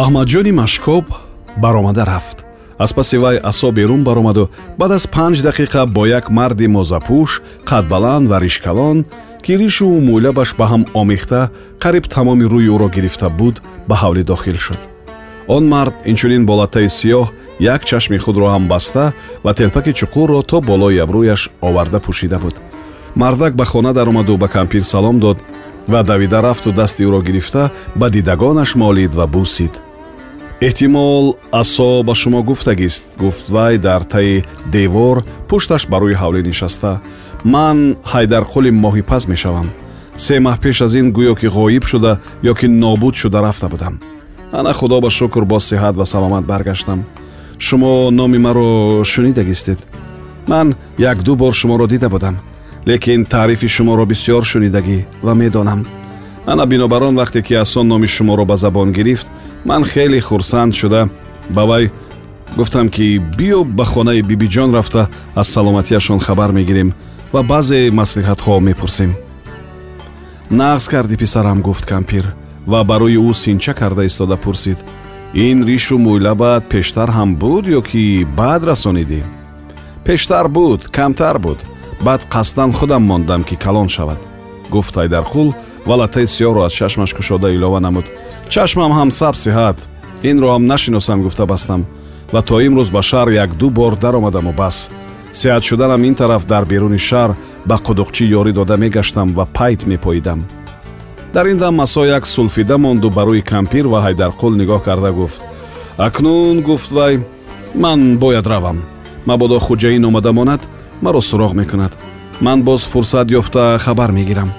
аҳмадҷони машкоб баромада рафт. Аз паси вай асо берун баромаду. Баъд аз панҷ дақиқа бо як марди мозапӯш қадбаланд ва ришкалон ки ришу мӯйлабаш ба ҳам омехта қариб тамоми рӯи ӯро гирифта буд ба ҳавлӣ дохил шуд. Он мард инчунин бо латтаи сиёҳ як чашми худро ҳам баста ва телпаки чуқурро то болои абрӯяш оварда пӯшида буд. Мардак ба хона даромаду ба кампир салом дод ва давида рафту дасти ӯро гирифта ба дидагонаш молид ва бусид эҳтимол асо ба шумо гуфтагист. Гуфт вай дар таи девор пушташ ба рӯи ҳавлӣ нишаста. Ман ҳайдарқули моҳипаз мешавам. Се маҳ пеш аз ин гӯё ки ғоиб шуда ё ки нобуд шуда рафта будам. Ана худо ба шукр бо сиҳат ва саломат баргаштам. Шумо номи маро шунидагистед. Ман якду бор шуморо дида будам лекин таърифи шуморо бисьёр шунидагӣ ва медонам. Ана бинобар он вақте ки асон номи шуморо ба забон гирифт ман хеле хурсанд шуда. Ба вай гуфтам ки биё ба хонаи бибиҷон рафта аз саломатиашон хабар мегирем ва баъзе маслиҳатҳо мепурсем. Нағз кардӣ писарам гуфт кампир ва барои ӯ синча карда истода пурсид. Ин ришу мӯйлабат пештар ҳам буд ё ки баъд расонидӣ пештар буд камтар буд. Баъд қасдан худам мондам ки калон шавад. Гуфт ҳайдарқул ва латтаи сиёҳро аз чашмаш кушода илова намуд чашмам ҳам саб сиҳат. Инро ҳам нашиносам гуфта бастам. Ва то имрӯз ба шаҳр якду бор даромадаму бас. Сиҳат шуданам ин тараф дар беруни шаҳр ба қудуқчӣ ёрӣ дода мегаштам ва пайт мепоидам. Дар ин дам масо як сулфида монду ба рӯи кампир ва ҳайдарқул нигоҳ карда гуфт. Акнун гуфт вай ман бояд равам. Мабодо хуҷаин омада монад маро суроғ мекунад. Ман боз фурсат ёфта хабар мегирам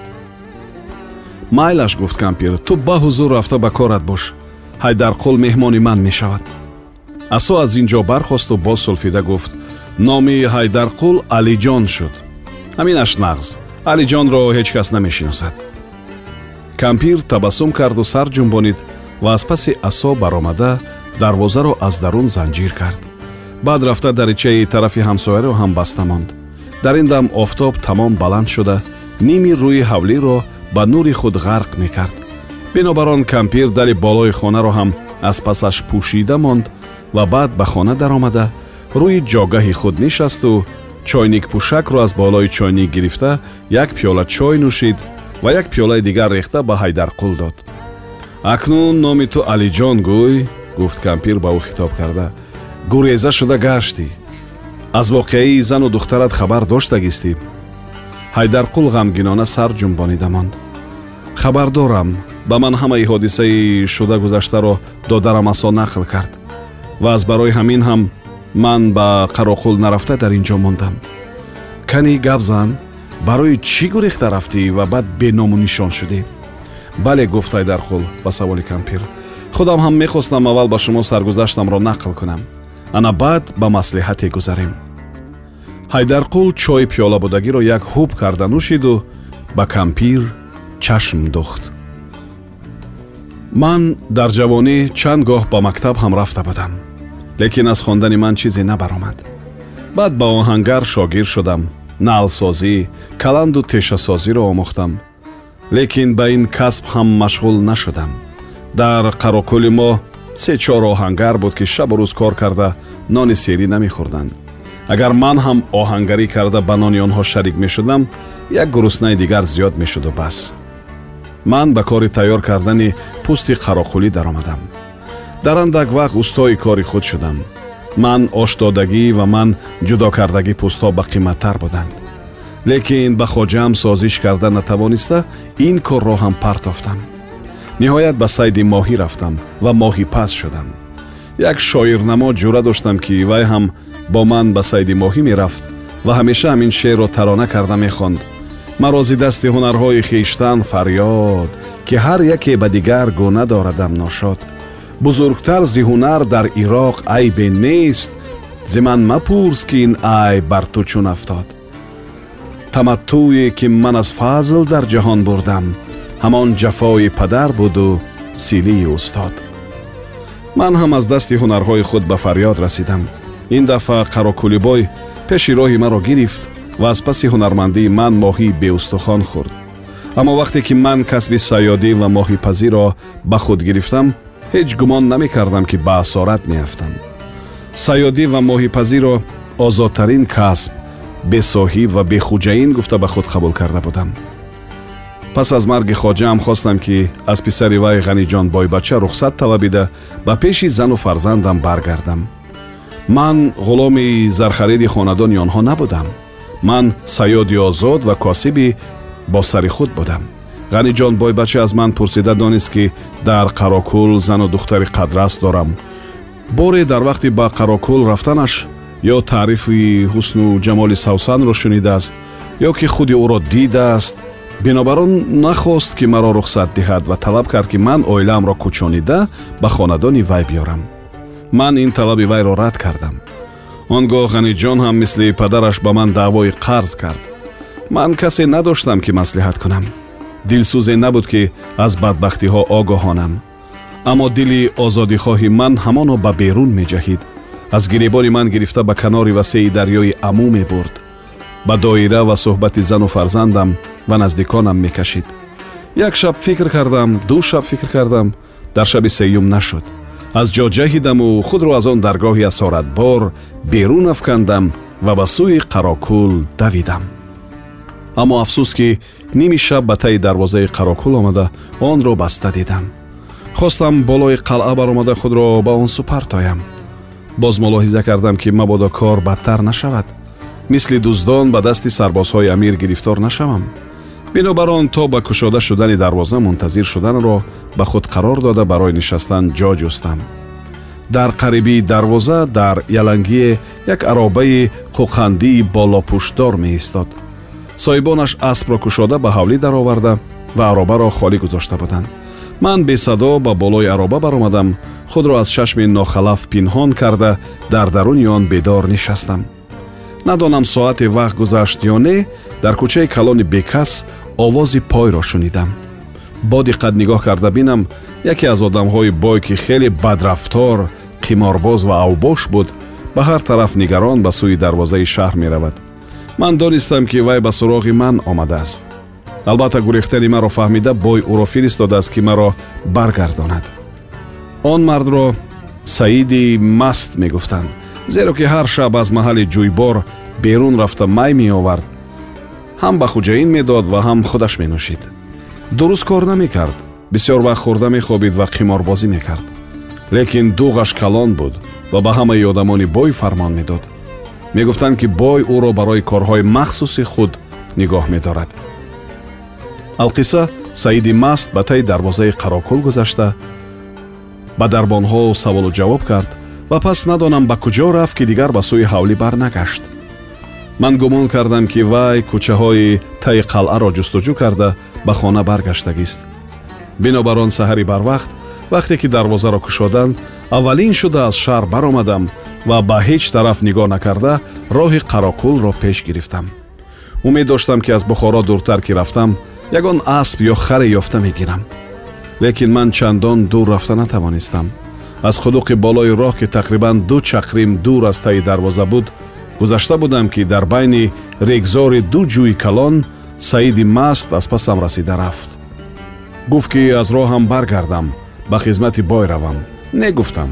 майлаш гуфт кампир ту ба ҳузур рафта ба корат бош. Ҳайдарқул меҳмони ман мешавад. Асо аз ин ҷо бархосту боз сулфида гуфт. Номи ҳайдарқул алиҷон шуд. Ҳаминаш нағз. Алиҷонро ҳеҷ кас намешиносад. Кампир табассум карду сар ҷумбонид ва аз паси асо баромада дарвозаро аз дарун занҷир кард. Баъд рафта даричаи тарафи ҳамсояро ҳам баста монд. Дар ин дам офтоб тамом баланд шуда. Ними рӯи ҳавлиро ба нури худ ғарқ мекард. Бинобар он кампир дали болои хонаро ҳам аз пасаш пӯшида монд ва баъд ба хона даромада рӯи ҷогаҳи худ нишасту чойникпӯшакро аз болои чойник гирифта як пиёла чой нӯшид ва як пиёлаи дигар рехта ба ҳайдарқул дод. Акнун номи ту алиҷон гӯй гуфт кампир ба ӯ хитоб карда. Гуреза шуда гаштӣ аз воқеаи зану духтарат хабар доштагистӣ ҳайдарқул ғамгинона сар ҷумбонида монд хабар дорам ба ман ҳамаи ҳодисаи шуда гузаштаро додарам асо нақл кард. Ва аз барои ҳамин ҳам ман ба қароқул нарафта дар ин ҷо мондам. Кани гап зан барои чӣ гурехта рафтӣ ва баъд беному нишон шудӣ бале гуфт ҳайдарқул ба саволи кампир. Худам ҳам мехостам аввал ба шумо саргузаштамро нақл кунам. Ана баъд ба маслиҳате гузарем. Ҳайдарқул чойи пиёлабудагиро як ҳуб карда нӯшиду ба кампир чашм духт ман дар ҷавонӣ чанд гоҳ ба мактаб ҳам рафта будам лекин аз хондани ман чизе набаромад. Баъд ба оҳангар шогир шудам налсозӣ каланду тешасозиро омӯхтам лекин ба ин касб ҳам машғул нашудам. Дар қарокӯли мо се чор оҳангар буд ки шабу рӯз кор карда нони серӣ намехӯрданд. Агар ман ҳам оҳангарӣ карда ба нони онҳо шарик мешудам як гуруснаи дигар зиёд мешуду бас ман ба кори тайёр кардани пӯсти қароқулӣ даромадам. Дар андак вақт устои кори худ шудам. Ман ошдодагӣ ва ман ҷудо кардагӣ пӯстҳо ба қиматтар буданд. Лекин ба хоҷаам созиш карда натавониста ин корро ҳам партофтам. Ниҳоят ба сайди моҳӣ рафтам ва моҳӣ пас шудам. Як шоирнамо ҷура доштам ки вай ҳам бо ман ба сайди моҳӣ мерафт ва ҳамеша ҳамин шеърро тарона карда мехонд маро зи дасти ҳунарҳои хиштан фарёд ки ҳар яке ба дигар гуна дорадам ношод. Бузургтар зи ҳунар дар ироқ айбе нест. Зи ман мапурс ки ин айб бар ту чун афтод. Таматтуе ки ман аз фазл дар ҷаҳон бурдам ҳамон ҷафои падар буду силии устод. Ман ҳам аз дасти ҳунарҳои худ ба фарёд расидам. Ин дафъа қарокулибой пеши роҳи маро гирифт ва аз паси ҳунармандии ман моҳии беустухон хӯрд. Аммо вақте ки ман касби саёдӣ ва моҳипазиро ба худ гирифтам ҳеҷ гумон намекардам ки ба асорат меафтам. Саёдӣ ва моҳипазиро озодтарин касб бесоҳиб ва бехуҷаин гуфта ба худ қабул карда будам. Пас аз марги хоҷаам хостам ки аз писари вай ғаниҷон бойбача рухсат талабида ба пеши зану фарзандам баргардам. Ман ғуломи зархариди хонадони онҳо набудам ман саёди озод ва косиби бо сари худ будам. Ғаниҷон бойбача аз ман пурсида донист ки дар қарокул зану духтари қадрас дорам. Боре дар вақти ба қарокул рафтанаш ё таърифи ҳусну ҷамоли савсанро шунидааст ё ки худи ӯро дидааст бинобар он нахост ки маро рухсат диҳад ва талаб кард ки ман оилаамро кӯчонида ба хонадони вай биёрам. Ман ин талаби вайро рад кардам он гоҳ ғаниҷон ҳам мисли падараш ба ман даъвои қарз кард. Ман касе надоштам ки маслиҳат кунам. Дилсӯзе набуд ки аз бадбахтиҳо огоҳонам. Аммо дили озодихоҳи ман ҳамоно ба берун меҷаҳид. Аз гиребони ман гирифта ба канори васеи дарёи амӯ мебурд. Ба доира ва суҳбати зану фарзандам ва наздиконам мекашид. Як шаб фикр кардам ду шаб фикр кардам дар шаби сеюм нашуд аз ҷо ҷаҳидаму худро аз он даргоҳи асоратбор берун афкандам ва ба сӯи қарокул давидам. Аммо афсӯс ки ними шаб ба таи дарвозаи қарокул омада онро баста дидам. Хостам болои қалъа баромада худро ба он супартоям. Боз мулоҳиза кардам ки мабодо кор бадтар нашавад. Мисли дуздон ба дасти сарбозҳои амир гирифтор нашавам бинобар он то ба кушода шудани дарвоза мунтазир шуданро ба худ қарор дода барои нишастан ҷо ҷустам. Дар қарибии дарвоза дар ялангие як аробаи қуқандии болопӯшдор меистод. Соҳибонаш аспро кушода ба ҳавлӣ дароварда ва аробаро холӣ гузошта буданд. Ман бесадо ба болои ароба баромадам. Худро аз чашми нохалаф пинҳон карда дар даруни он бедор нишастам. Надонам соате вақт гузашт ё не дар кӯчаи калони бекас овози пойро шунидам. Бо диққат нигоҳ карда бинам яке аз одамҳои бой ки хеле бадрафтор қиморбоз ва авбош буд ба ҳар тараф нигарон ба сӯи дарвозаи шаҳр меравад. Ман донистам ки вай ба суроғи ман омадааст. Албатта гурехтани маро фаҳмида бой ӯро фиристодааст ки маро баргардонад. Он мардро саиди маст мегуфтанд зеро ки ҳар шаб аз маҳалли ҷӯйбор берун рафта май меовард ҳам ба хуҷаин медод ва ҳам худаш менӯшид. дуруст кор намекард. бисёр вақт хӯрда мехобид ва қиморбозӣ мекард. лекин дуғаш калон буд ва ба ҳамаи одамони бой фармон медод. мегуфтанд ки бой ӯро барои корҳои махсуси худ нигоҳ медорад. алқисса саиди маст ба таи дарвозаи қарокул гузашта ба дарбонҳо саволу ҷавоб кард ва пас надонам ба куҷо рафт ки дигар ба сӯи ҳавлӣ барнагашт ман гумон кардам ки вай кӯчаҳои таи қалъаро ҷустуҷӯ карда ба хона баргаштагист. Бинобар он саҳари барвақт вақте ки дарвозаро кушоданд аввалин шуда аз шаҳр баромадам ва ба ҳеҷ тараф нигоҳ накарда роҳи қарокулро пеш гирифтам. Умед доштам ки аз бухоро дуртар ки рафтам ягон асп ё харе ёфта мегирам. Лекин ман чандон дур рафта натавонистам. Аз худуқи болои роҳ ки тақрибан ду чақрим дур аз таи дарвоза буд гузашта будам ки дар байни регзори ду ҷӯи калон саиди маст аз пасам расида рафт. Гуфт ки аз роҳам баргардам ба хизмати бой равам. Негуфтам.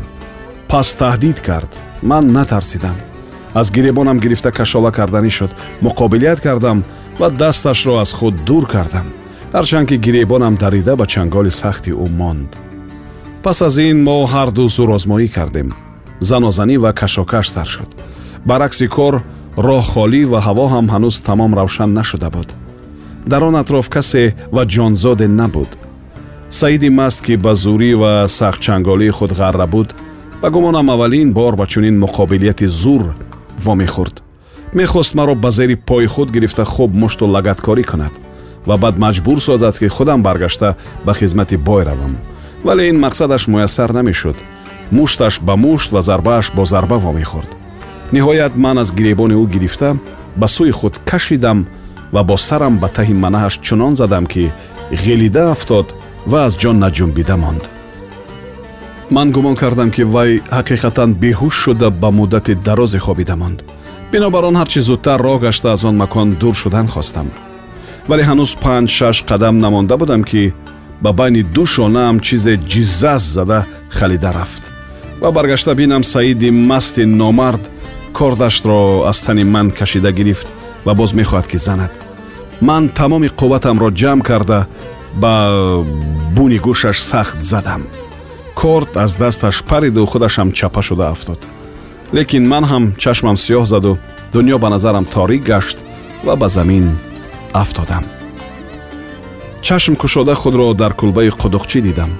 Пас таҳдид кард. Ман натарсидам. Аз гиребонам гирифта кашола карданӣ шуд. Муқобилият кардам ва дасташро аз худ дур кардам. Ҳарчанд ки гиребонам дарида ба чанголи сахти ӯ монд. Пас аз ин мо ҳарду зурозмоӣ кардем. Занозанӣ ва кашокаш сар шуд баръакси кор роҳ холӣ ва ҳаво ҳам ҳанӯз тамом равшан нашуда буд. Дар он атроф касе ва ҷонзоде набуд. Саиди маст ки ба зурӣ ва сахтчанголии худ ғарра буд ба гумонам аввалин бор ба чунин муқобилияти зур вомехӯрд. Мехост маро ба зери пои худ гирифта хуб мушту лагаткорӣ кунад ва баъд маҷбур созад ки худам баргашта ба хизмати бой равам. Вале ин мақсадаш муяссар намешуд. Мушташ ба мушт ва зарбааш бо зарба вомехӯрд ниҳоят ман аз гиребони ӯ гирифта ба сӯи худ кашидам ва бо сарам ба таҳи манаҳаш чунон задам ки ғилида афтод ва аз ҷон наҷунбида монд. Ман гумон кардам ки вай ҳақиқатан беҳуш шуда ба муддати дарозе хобида монд. Бинобар он ҳарчи зудтар роҳ гашта аз он макон дур шудан хостам. Вале ҳанӯз панҷ шаш қадам намонда будам ки ба байни ду шонаам чизе ҷиззаз зада халида рафт. Ва баргашта бинам саиди масти номард кордаштро аз тани ман кашида гирифт ва боз мехоҳад ки занад ман тамоми қувватамро ҷамъ карда ба буни гӯшаш сахт задам корд аз дасташ париду худашам чапа шуда афтод лекин ман ҳам чашмам сиёҳ заду дунё ба назарам торик гашт ва ба замин афтодам чашм кушода худро дар кулбаи қудуқчӣ дидам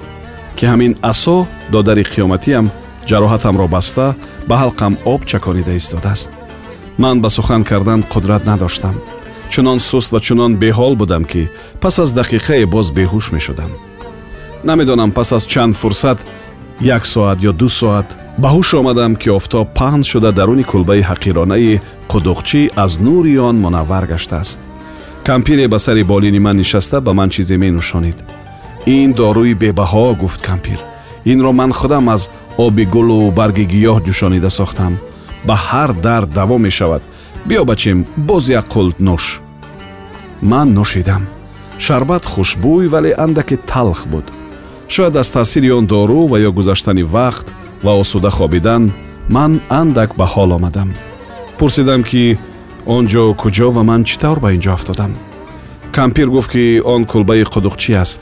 ки ҳамин асо додари қиёматиам ҷароҳатамро баста ба ҳалқам об чаконида истодааст. Ман ба сухан кардан қудрат надоштам чунон суст ва чунон беҳол будам ки пас аз дақиқае боз беҳуш мешудам. Намедонам пас аз чанд фурсат як соат ё ду соат ба ҳуш омадам ки офтоб паҳн шуда даруни кулбаи ҳақиронаи қудуқчӣ аз нури он мунаввар гаштааст. Кампире ба сари болини ман нишаста ба ман чизе менӯшонид. Ин дорӯи бебаҳо гуфт кампир. Инро ман худам аз оби гулу барги гиёҳ ҷӯшонида сохтам. Ба ҳар дард даво мешавад. Биё бачем боз як қулт нӯш. Ман нӯшидам. Шарбат хушбӯй вале андаке талх буд. Шояд аз таъсири он дору ва ё гузаштани вақт ва осуда хобидан ман андак ба ҳол омадам. Пурсидам ки он ҷо куҷо ва ман чӣ тавр ба ин ҷо афтодам? Кампир гуфт ки он кулбаи қудуқчӣ аст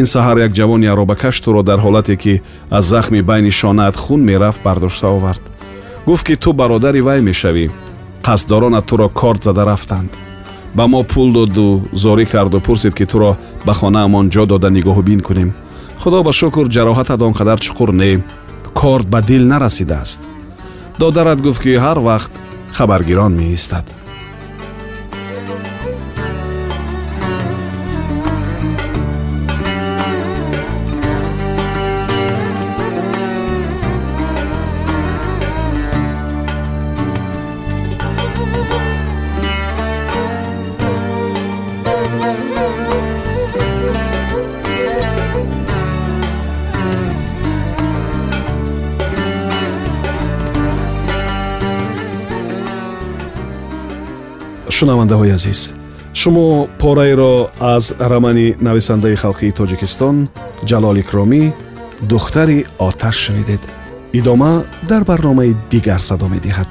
ин саҳар як ҷавони аробакаш туро дар ҳолате ки аз захми байни шонаат хун мерафт бардошта овард гуфт ки ту бародари вай мешавӣ қасддоронат туро корт зада рафтанд ба мо пул доду зорӣ карду пурсид ки туро ба хонаамон ҷо дода нигоҳубин кунем худо ба шукр ҷароҳатат он қадар чуқур не корт ба дил нарасидааст додарат гуфт ки ҳар вақт хабаргирон меистад шунавандаҳои азиз шумо пораеро аз рамани нависандаи халқии тоҷикистон ҷалол икромӣ духтари оташ шунидед. Идома дар барномаи дигар садо медиҳад